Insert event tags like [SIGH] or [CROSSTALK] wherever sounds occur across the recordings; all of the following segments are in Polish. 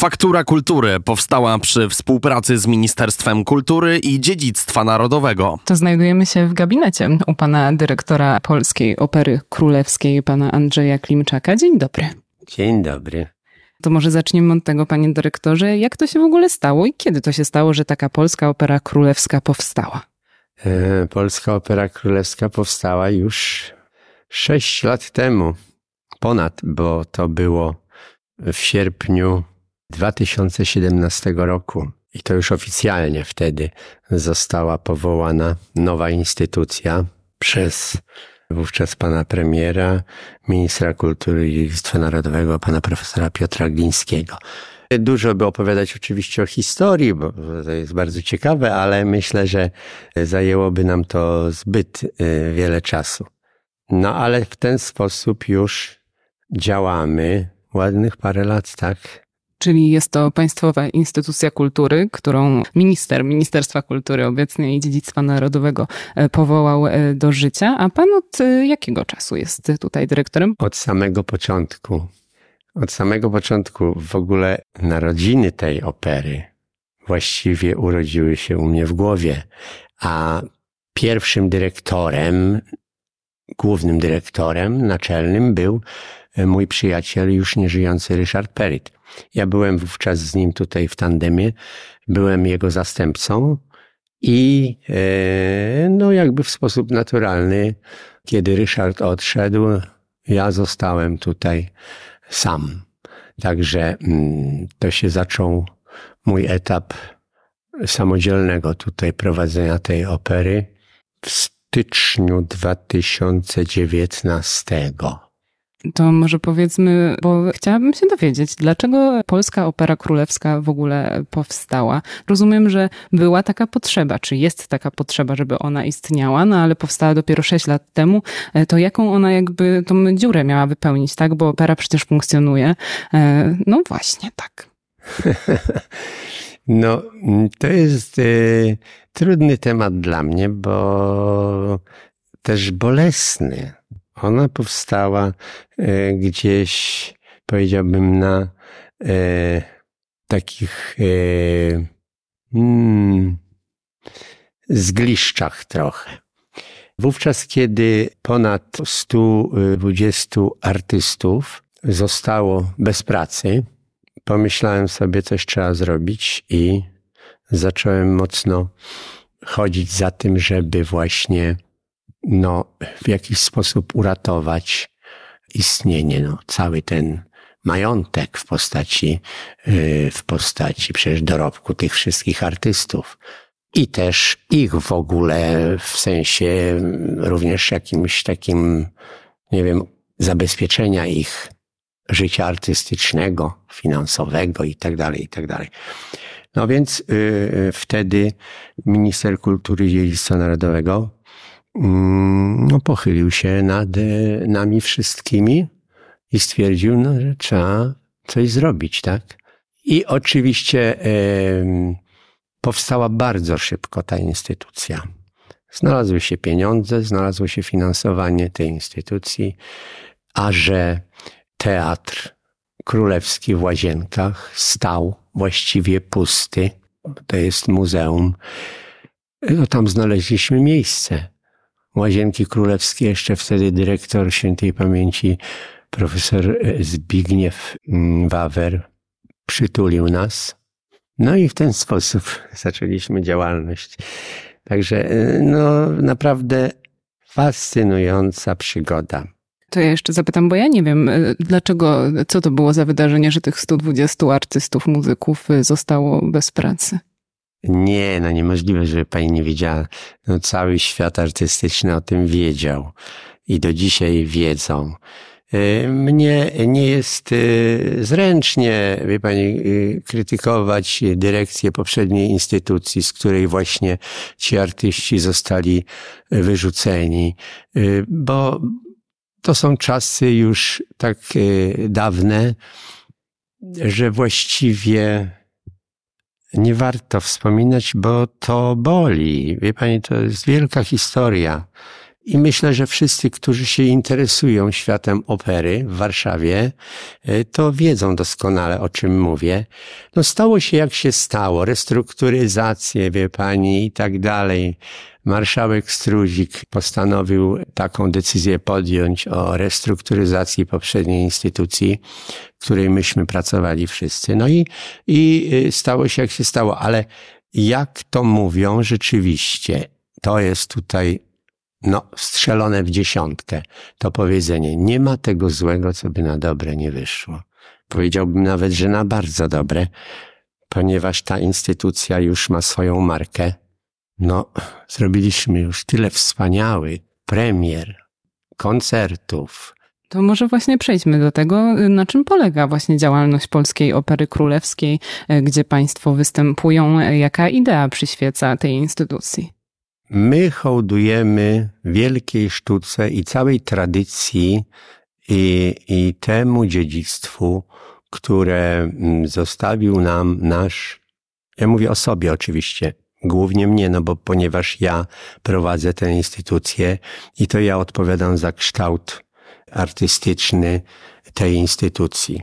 Faktura Kultury powstała przy współpracy z Ministerstwem Kultury i Dziedzictwa Narodowego. To znajdujemy się w gabinecie u pana dyrektora Polskiej Opery Królewskiej, pana Andrzeja Klimczaka. Dzień dobry. Dzień dobry. To może zaczniemy od tego, panie dyrektorze, jak to się w ogóle stało i kiedy to się stało, że taka Polska Opera Królewska powstała? E, Polska Opera Królewska powstała już sześć lat temu. Ponad, bo to było w sierpniu 2017 roku. I to już oficjalnie wtedy została powołana nowa instytucja przez wówczas pana premiera, ministra kultury i dziedzictwa narodowego, pana profesora Piotra Glińskiego. Dużo by opowiadać oczywiście o historii, bo to jest bardzo ciekawe, ale myślę, że zajęłoby nam to zbyt y, wiele czasu. No ale w ten sposób już działamy ładnych parę lat, tak? Czyli jest to państwowa instytucja kultury, którą minister Ministerstwa Kultury obecnie i Dziedzictwa Narodowego e, powołał e, do życia. A pan od e, jakiego czasu jest tutaj dyrektorem? Od samego początku. Od samego początku w ogóle narodziny tej opery właściwie urodziły się u mnie w głowie, a pierwszym dyrektorem, głównym dyrektorem naczelnym był mój przyjaciel, już nieżyjący Ryszard Perit. Ja byłem wówczas z nim tutaj w tandemie, byłem jego zastępcą i e, no jakby w sposób naturalny, kiedy Ryszard odszedł, ja zostałem tutaj sam. Także mm, to się zaczął mój etap samodzielnego tutaj prowadzenia tej opery w styczniu 2019. To może powiedzmy, bo chciałabym się dowiedzieć, dlaczego Polska Opera Królewska w ogóle powstała. Rozumiem, że była taka potrzeba, czy jest taka potrzeba, żeby ona istniała, no ale powstała dopiero 6 lat temu. E, to jaką ona jakby tą dziurę miała wypełnić, tak? Bo opera przecież funkcjonuje. E, no właśnie, tak. [LAUGHS] No, to jest y, trudny temat dla mnie, bo też bolesny ona powstała e, gdzieś, powiedziałbym, na e, takich e, mm, zgliszczach trochę. Wówczas, kiedy ponad 120 artystów zostało bez pracy, pomyślałem sobie, coś trzeba zrobić i zacząłem mocno chodzić za tym, żeby właśnie no, w jakiś sposób uratować istnienie, no, cały ten majątek w postaci, y, w postaci przecież dorobku tych wszystkich artystów. I też ich w ogóle w sensie również jakimś takim, nie wiem, zabezpieczenia ich życia artystycznego, finansowego i tak dalej, i tak dalej. No więc yy, wtedy minister kultury i dziedzictwa narodowego Mm, no, pochylił się nad e, nami wszystkimi i stwierdził, no, że trzeba coś zrobić, tak? I oczywiście powstała bardzo szybko ta instytucja. Znalazły się pieniądze, znalazło się finansowanie tej instytucji, a że teatr królewski w Łazienkach stał właściwie pusty, to jest muzeum, no tam znaleźliśmy miejsce. Łazienki Królewskie, jeszcze wtedy dyrektor świętej pamięci profesor Zbigniew mm, Wawer przytulił nas. No i w ten sposób [LAUGHS] zaczęliśmy działalność. Także y, no, naprawdę fascynująca przygoda. To ja jeszcze zapytam, bo ja nie wiem, y, dlaczego, co to było za wydarzenie, że tych 120 artystów, muzyków zostało bez pracy? Nie, no niemożliwe, żeby pani nie wiedziała. No cały świat artystyczny o tym wiedział i do dzisiaj wiedzą. Y, mnie nie jest y, zręcznie, wie pani, y, krytykować dyrekcję poprzedniej instytucji, z której właśnie ci artyści zostali wyrzuceni, bo to są czasy już tak dawne, że właściwie nie warto wspominać, bo to boli. Wie pani, to jest wielka historia. i myślę, że wszyscy, którzy się interesują światem opery w Warszawie, e, to wiedzą doskonale, o czym mówię. No stało się jak się stało, restrukturyzację, wie pani, i tak dalej. Marszałek Struzik postanowił taką decyzję podjąć o restrukturyzacji poprzedniej instytucji, w której myśmy pracowali wszyscy. No i, i y, stało się jak się stało, ale jak to mówią rzeczywiście, to jest tutaj no, strzelone w dziesiątkę. To powiedzenie, nie ma tego złego, co by na dobre nie wyszło. Powiedziałbym nawet, że na bardzo dobre, ponieważ ta instytucja już ma swoją markę. No, zrobiliśmy już tyle wspaniałych premier, koncertów, to może właśnie przejdźmy do tego, na czym polega właśnie działalność Polskiej Opery Królewskiej, gdzie Państwo występują, jaka idea przyświeca tej instytucji? My hołdujemy wielkiej sztuce i całej tradycji i, i temu dziedzictwu, które mm, zostawił nam nasz, ja mówię o sobie oczywiście, głównie mnie, no bo ponieważ ja prowadzę tę instytucję i to ja odpowiadam za kształt artystyczny tej instytucji.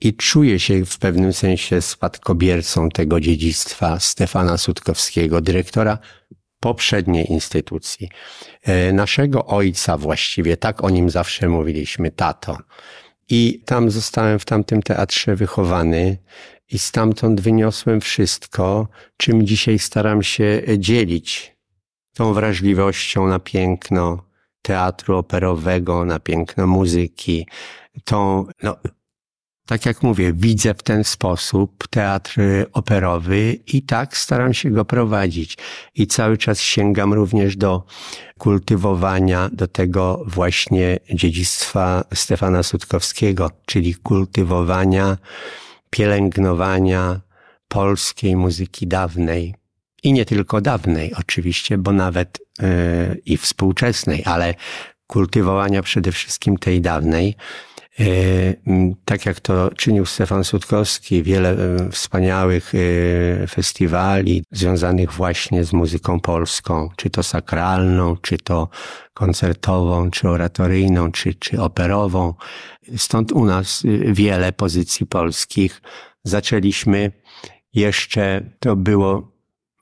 I czuję się w pewnym sensie spadkobiercą tego dziedzictwa Stefana Sutkowskiego, dyrektora poprzedniej instytucji. E, naszego ojca właściwie, tak o nim zawsze mówiliśmy, tato. I tam zostałem w tamtym teatrze wychowany i stamtąd wyniosłem wszystko, czym dzisiaj staram się dzielić. Tą wrażliwością na piękno teatru operowego, na piękno muzyki. Tą, no, tak jak mówię, widzę w ten sposób teatr operowy i tak staram się go prowadzić. I cały czas sięgam również do kultywowania, do tego właśnie dziedzictwa Stefana Sutkowskiego, czyli kultywowania, pielęgnowania polskiej muzyki dawnej. I nie tylko dawnej, oczywiście, bo nawet yy, i współczesnej, ale kultywowania przede wszystkim tej dawnej. E, tak jak to czynił Stefan Sutkowski, wiele e, wspaniałych e, festiwali związanych właśnie z muzyką polską, czy to sakralną, czy to koncertową, czy oratoryjną, czy, czy operową. Stąd u nas wiele pozycji polskich. Zaczęliśmy jeszcze, to było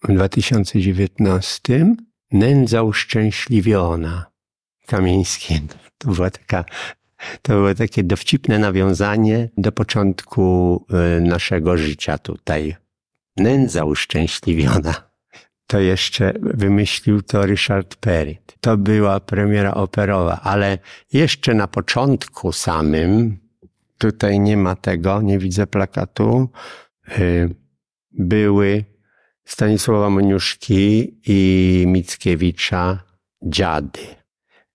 w 2019, Nędza uszczęśliwiona. Kamińskim. To była taka to było takie dowcipne nawiązanie do początku y, naszego życia tutaj. Nędza uszczęśliwiona. To jeszcze wymyślił to Richard Perry. To była premiera operowa, ale jeszcze na początku samym, tutaj nie ma tego, nie widzę plakatu, y, były Stanisława Moniuszki i Mickiewicza dziady.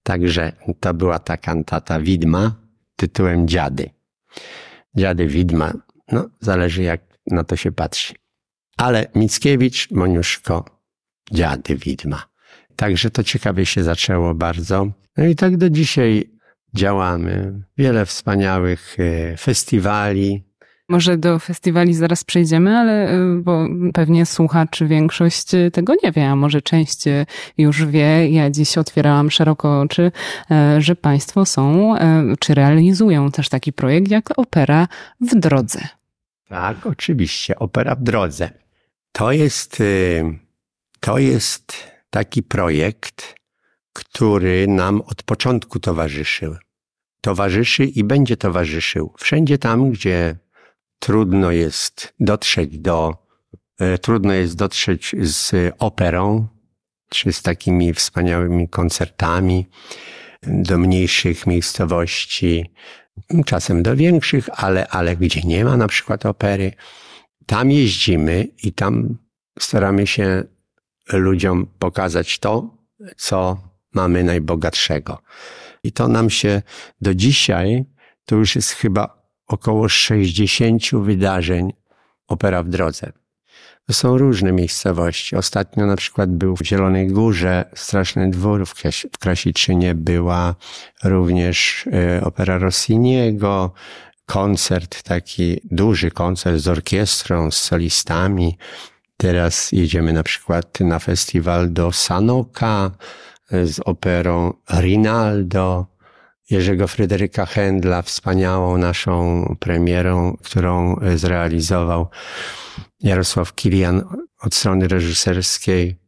Także to była ta kantata Widma tytułem Dziady. Dziady Widma, no zależy jak na to się patrzy. Ale Mickiewicz, Moniuszko, Dziady Widma. Także to ciekawie się zaczęło bardzo. No i tak do dzisiaj działamy. Wiele wspaniałych e, festiwali, może do festiwali zaraz przejdziemy, ale y, bo pewnie słuchaczy większość y, tego nie wie, a może część y, już wie. Ja dziś otwierałam szeroko oczy, że Państwo są, czy realizują też taki projekt jak Opera w Drodze. Tak, oczywiście. Opera w Drodze. To jest, to jest taki projekt, który nam od początku towarzyszył. Towarzyszy i będzie towarzyszył wszędzie tam, gdzie trudno jest dotrzeć do, e, trudno jest dotrzeć z operą, czy z takimi wspaniałymi koncertami do mniejszych miejscowości, czasem do większych, ale, ale gdzie nie ma na przykład opery. Tam jeździmy i tam staramy się ludziom pokazać to, co mamy najbogatszego. I to nam się do dzisiaj, to już jest chyba około 60 wydarzeń opera w drodze. To są różne miejscowości. Ostatnio na przykład był w Zielonej Górze Straszny Dwór, w, Krasiczynie była również e, opera Rossiniego, koncert, taki duży koncert z orkiestrą, z solistami. Teraz jedziemy na przykład na festiwal do Sanoka, z operą Rinaldo, Jerzego Fryderyka Händla, wspaniałą naszą premierą, którą zrealizował Jarosław Kilian od strony reżyserskiej.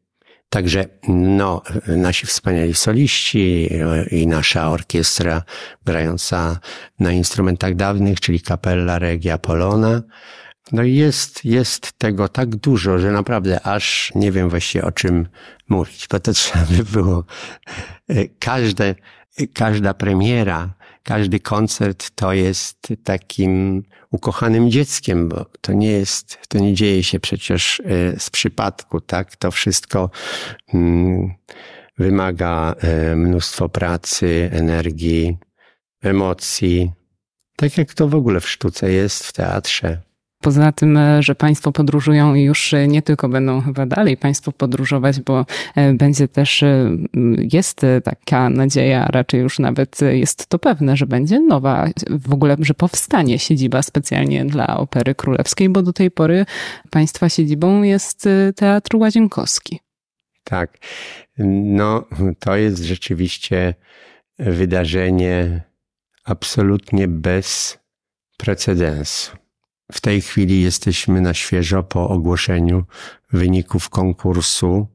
Także no, nasi wspaniali soliści i nasza orkiestra grająca na instrumentach dawnych, czyli Kapella Regia Polona. No i jest, jest tego tak dużo, że naprawdę aż nie wiem właściwie o czym mówić, bo to trzeba by było każde, każda premiera, każdy koncert to jest takim ukochanym dzieckiem, bo to nie jest, to nie dzieje się przecież e, z przypadku, tak? To wszystko mm, wymaga e, mnóstwo pracy, energii, emocji. Tak jak to w ogóle w sztuce jest, w teatrze. Poza tym, e, że Państwo podróżują i już e, nie tylko będą chyba dalej Państwo podróżować, bo e, będzie też, jest taka nadzieja, raczej już nawet jest to pewne, że będzie nowa, w ogóle, że powstanie siedziba specjalnie dla Opery Królewskiej, bo do tej pory Państwa siedzibą jest Teatr Łazienkowski. Tak. No, to jest rzeczywiście wydarzenie absolutnie bez precedensu. W tej chwili jesteśmy na świeżo po ogłoszeniu wyników konkursu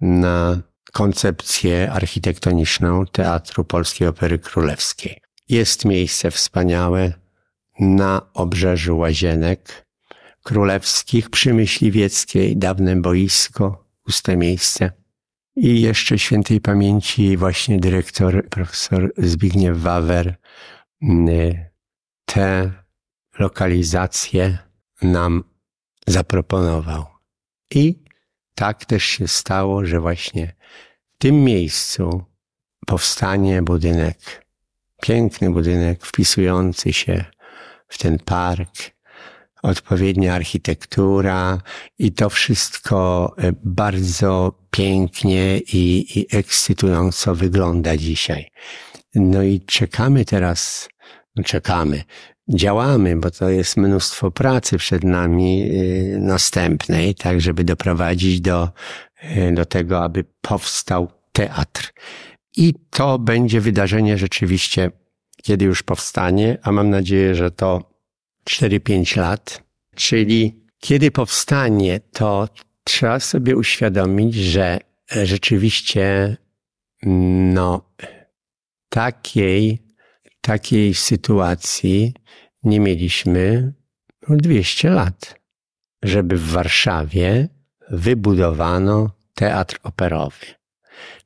na koncepcję architektoniczną Teatru Polskiej Opery Królewskiej. Jest miejsce wspaniałe na obrzeżu Łazienek Królewskich przy Myśliwieckiej, dawne boisko, puste miejsce. I jeszcze świętej pamięci właśnie dyrektor profesor Zbigniew Wawer mm, te lokalizację nam zaproponował. I tak też się stało, że właśnie w tym miejscu powstanie budynek, piękny budynek wpisujący się w ten park, odpowiednia architektura i to wszystko e, bardzo pięknie i, i ekscytująco wygląda dzisiaj. No i czekamy teraz, no czekamy działamy, bo to jest mnóstwo pracy przed nami y, następnej, tak, żeby doprowadzić do, y, do tego, aby powstał teatr. I to będzie wydarzenie rzeczywiście, kiedy już powstanie, a mam nadzieję, że to 4-5 lat, czyli kiedy powstanie, to trzeba sobie uświadomić, że rzeczywiście, no, takiej, takiej sytuacji nie mieliśmy 200 lat, żeby w Warszawie wybudowano teatr operowy.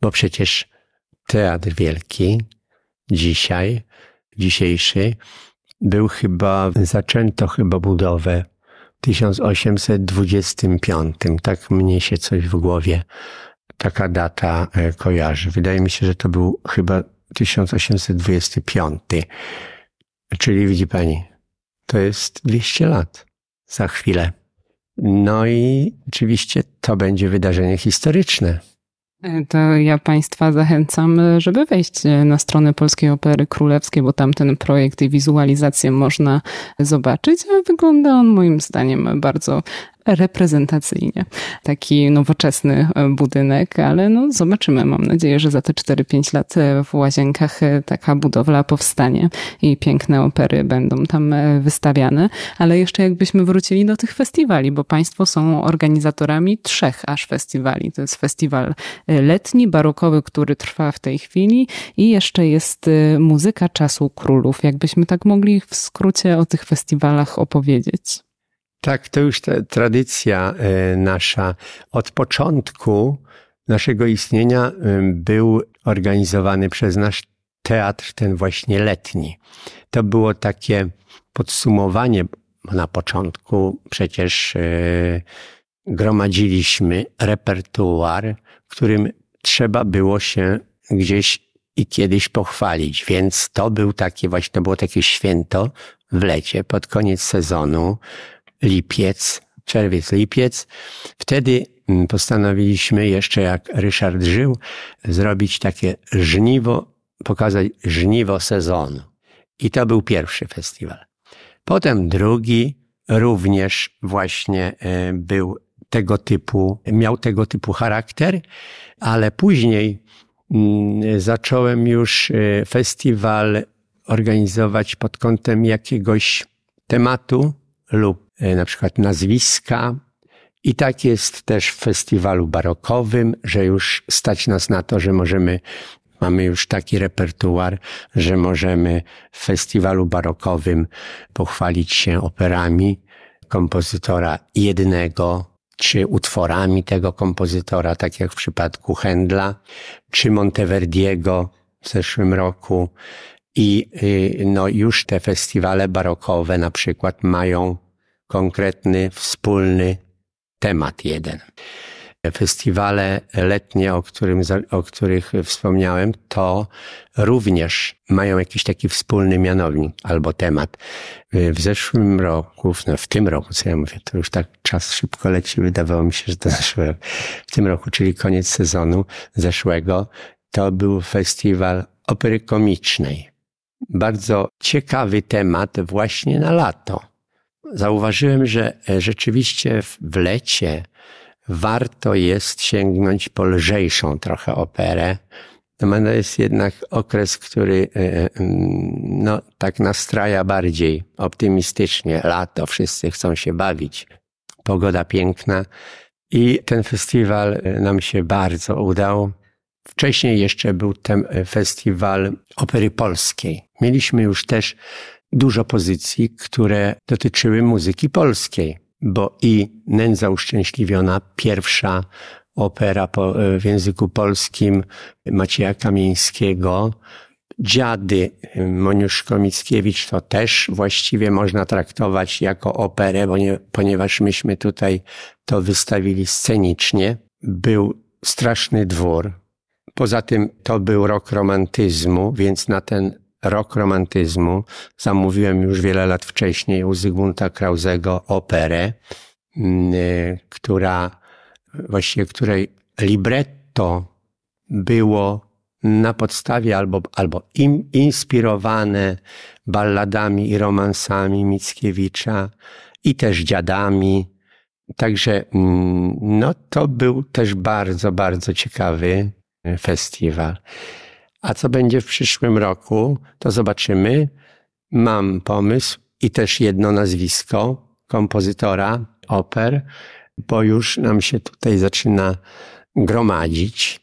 Bo przecież teatr wielki dzisiaj, dzisiejszy, był chyba, zaczęto chyba budowę w 1825. Tak mnie się coś w głowie, taka data e, kojarzy. Wydaje mi się, że to był chyba 1825. Czyli widzi pani, to jest 200 lat za chwilę. No i oczywiście to będzie wydarzenie historyczne. To ja Państwa zachęcam, żeby wejść na stronę Polskiej Opery Królewskiej, bo tam ten projekt i wizualizację można zobaczyć, wygląda on moim zdaniem bardzo reprezentacyjnie. Taki nowoczesny e, budynek, ale no zobaczymy. Mam nadzieję, że za te 4-5 lat e, w Łazienkach e, taka budowla powstanie i piękne opery będą tam wystawiane. Ale jeszcze jakbyśmy wrócili do tych festiwali, bo Państwo są organizatorami trzech aż festiwali. To jest festiwal letni, barokowy, który trwa w tej chwili i jeszcze jest muzyka czasu królów. Jakbyśmy tak mogli w skrócie o tych festiwalach opowiedzieć. Tak, to już ta tradycja e, nasza. Od początku naszego istnienia był organizowany przez nasz teatr, ten właśnie letni. To było takie podsumowanie, bo na początku przecież e, gromadziliśmy repertuar, którym trzeba było się gdzieś i kiedyś pochwalić. Więc to był takie właśnie, to było takie święto w lecie, pod koniec sezonu, lipiec, czerwiec, lipiec. Wtedy mm, postanowiliśmy jeszcze, jak Ryszard żył, zrobić takie żniwo, pokazać żniwo sezonu. I to był pierwszy festiwal. Potem drugi również właśnie e, był tego typu, miał tego typu charakter, ale później mm, zacząłem już e, festiwal organizować pod kątem jakiegoś tematu lub na przykład nazwiska. I tak jest też w festiwalu barokowym, że już stać nas na to, że możemy Mamy już taki repertuar, że możemy w festiwalu barokowym pochwalić się operami kompozytora jednego, czy utworami tego kompozytora, tak jak w przypadku Händla, czy Monteverdiego w zeszłym roku. I y, no, już te festiwale barokowe na przykład mają konkretny, wspólny temat jeden. Festiwale letnie, o, którym, o których wspomniałem, to również mają jakiś taki wspólny mianownik albo temat. W zeszłym roku, no w tym roku, co ja mówię, to już tak czas szybko leci, wydawało mi się, że to zeszłe, w tym roku, czyli koniec sezonu zeszłego, to był festiwal opery komicznej. Bardzo ciekawy temat właśnie na lato. Zauważyłem, że rzeczywiście w lecie warto jest sięgnąć po lżejszą trochę operę. To jest jednak okres, który e, e, no, tak nastraja bardziej optymistycznie. Lato, wszyscy chcą się bawić. Pogoda piękna. I ten festiwal e, nam się bardzo udał. Wcześniej jeszcze był ten festiwal opery polskiej. Mieliśmy już też dużo pozycji, które dotyczyły muzyki polskiej bo i Nędza Uszczęśliwiona, pierwsza opera po, w języku polskim Macieja Kamieńskiego, Dziady Moniuszko Mickiewicz to też właściwie można traktować jako operę, ponieważ myśmy tutaj to wystawili scenicznie. Był straszny dwór. Poza tym to był rok romantyzmu, więc na ten rok romantyzmu. Zamówiłem już wiele lat wcześniej u Zygmunta Krauzego operę, mm, y, która, właściwie której libretto było na podstawie albo, albo im, inspirowane balladami i romansami Mickiewicza i też dziadami. Także mm, no, to był też bardzo, bardzo ciekawy festiwal. A co będzie w przyszłym roku, to zobaczymy. Mam pomysł i też jedno nazwisko kompozytora oper, bo już nam się tutaj zaczyna gromadzić.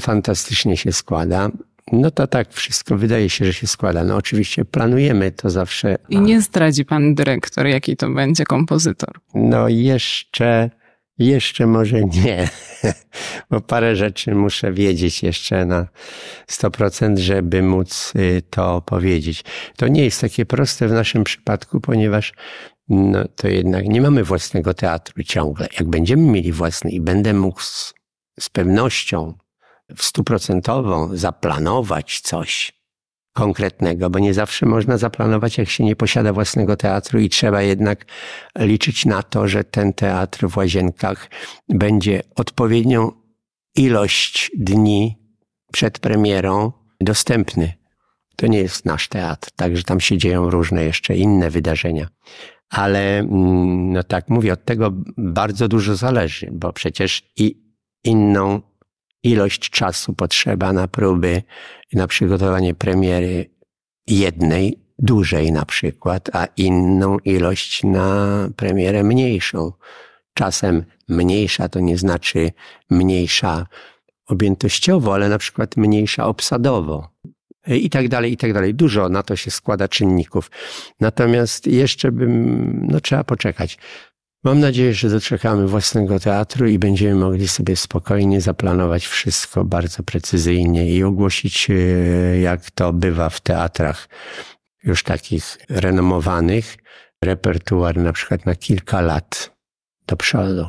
Fantastycznie się składa. No to tak, wszystko wydaje się, że się składa. No oczywiście planujemy to zawsze. I nie zdradzi pan dyrektor, jaki to będzie kompozytor? No jeszcze jeszcze może nie, [LAUGHS] bo parę rzeczy muszę wiedzieć jeszcze na 100%, żeby móc y, to powiedzieć. To nie jest takie proste w naszym przypadku, ponieważ no, to jednak nie mamy własnego teatru ciągle. Jak będziemy mieli własny i będę mógł z, z pewnością stuprocentową zaplanować coś, konkretnego, bo nie zawsze można zaplanować, jak się nie posiada własnego teatru i trzeba jednak liczyć na to, że ten teatr w Łazienkach będzie odpowiednią ilość dni przed premierą dostępny. To nie jest nasz teatr, także tam się dzieją różne jeszcze inne wydarzenia. Ale, mm, no tak mówię, od tego bardzo dużo zależy, bo przecież i inną ilość czasu potrzeba na próby, na przygotowanie premiery jednej, dużej na przykład, a inną ilość na premierę mniejszą. Czasem mniejsza to nie znaczy mniejsza objętościowo, ale na przykład mniejsza obsadowo. I tak dalej, i tak dalej. Dużo na to się składa czynników. Natomiast jeszcze bym, no trzeba poczekać. Mam nadzieję, że doczekamy własnego teatru i będziemy mogli sobie spokojnie zaplanować wszystko bardzo precyzyjnie i ogłosić, e, jak to bywa w teatrach już takich renomowanych, repertuar na przykład na kilka lat do przodu.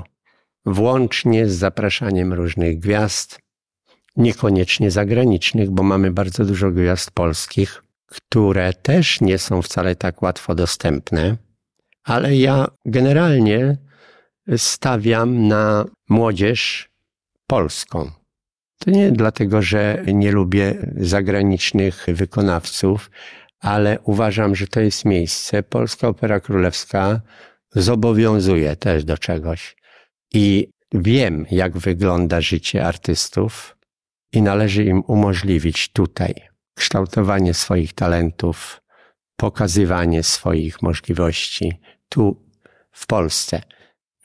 Włącznie z zapraszaniem różnych gwiazd, niekoniecznie zagranicznych, bo mamy bardzo dużo gwiazd polskich, które też nie są wcale tak łatwo dostępne ale ja generalnie stawiam na młodzież polską. To nie dlatego, że nie lubię zagranicznych wykonawców, ale uważam, że to jest miejsce. Polska Opera Królewska zobowiązuje też do czegoś. I wiem, jak wygląda życie artystów. i należy im umożliwić tutaj kształtowanie swoich talentów, pokazywanie swoich możliwości tu w Polsce.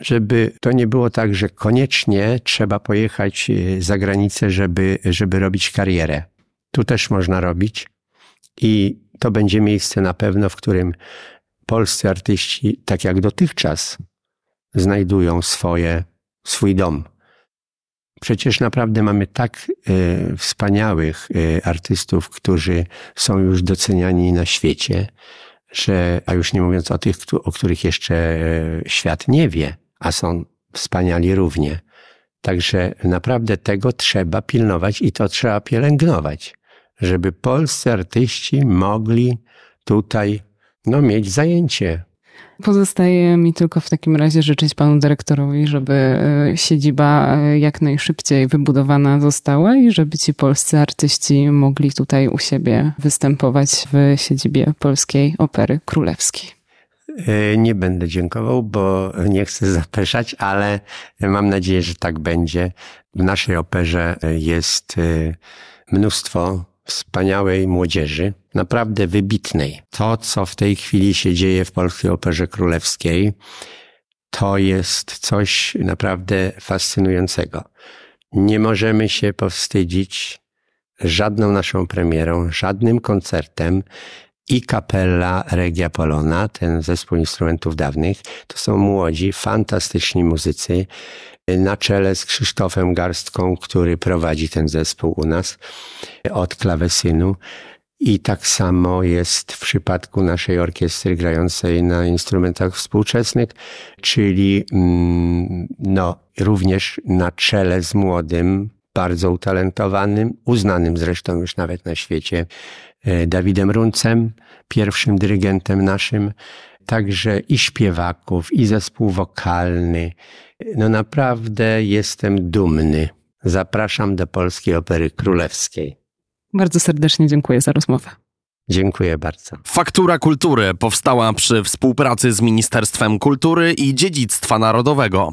Żeby to nie było tak, że koniecznie trzeba pojechać y, za granicę, żeby, żeby robić karierę. Tu też można robić i to będzie miejsce na pewno, w którym polscy artyści, tak jak dotychczas, znajdują swoje, swój dom. Przecież naprawdę mamy tak y, wspaniałych y, artystów, którzy są już doceniani na świecie, że, a już nie mówiąc o tych, o których jeszcze y, świat nie wie, a są wspaniali równie. Także naprawdę tego trzeba pilnować i to trzeba pielęgnować, żeby polscy artyści mogli tutaj no, mieć zajęcie. Pozostaje mi tylko w takim razie życzyć panu dyrektorowi, żeby e, siedziba e, jak najszybciej wybudowana została i żeby ci polscy artyści mogli tutaj u siebie występować w siedzibie Polskiej Opery Królewskiej. E, nie będę dziękował, bo nie chcę zapeszać, ale mam nadzieję, że tak będzie. W naszej operze jest mnóstwo wspaniałej młodzieży, naprawdę wybitnej. To, co w tej chwili się dzieje w Polskiej Operze Królewskiej, to jest coś naprawdę fascynującego. Nie możemy się powstydzić żadną naszą premierą, żadnym koncertem i kapella Regia Polona, ten zespół instrumentów dawnych, to są młodzi, fantastyczni muzycy, na czele z Krzysztofem Garstką, który prowadzi ten zespół u nas od klawesynu. I tak samo jest w przypadku naszej orkiestry grającej na instrumentach współczesnych, czyli mm, no, również na czele z młodym, bardzo utalentowanym, uznanym zresztą już nawet na świecie, e, Dawidem Runcem, pierwszym dyrygentem naszym, także i śpiewaków, i zespół wokalny. No naprawdę jestem dumny. Zapraszam do Polskiej Opery Królewskiej. Bardzo serdecznie dziękuję za rozmowę. Dziękuję bardzo. Faktura Kultury powstała przy współpracy z Ministerstwem Kultury i Dziedzictwa Narodowego.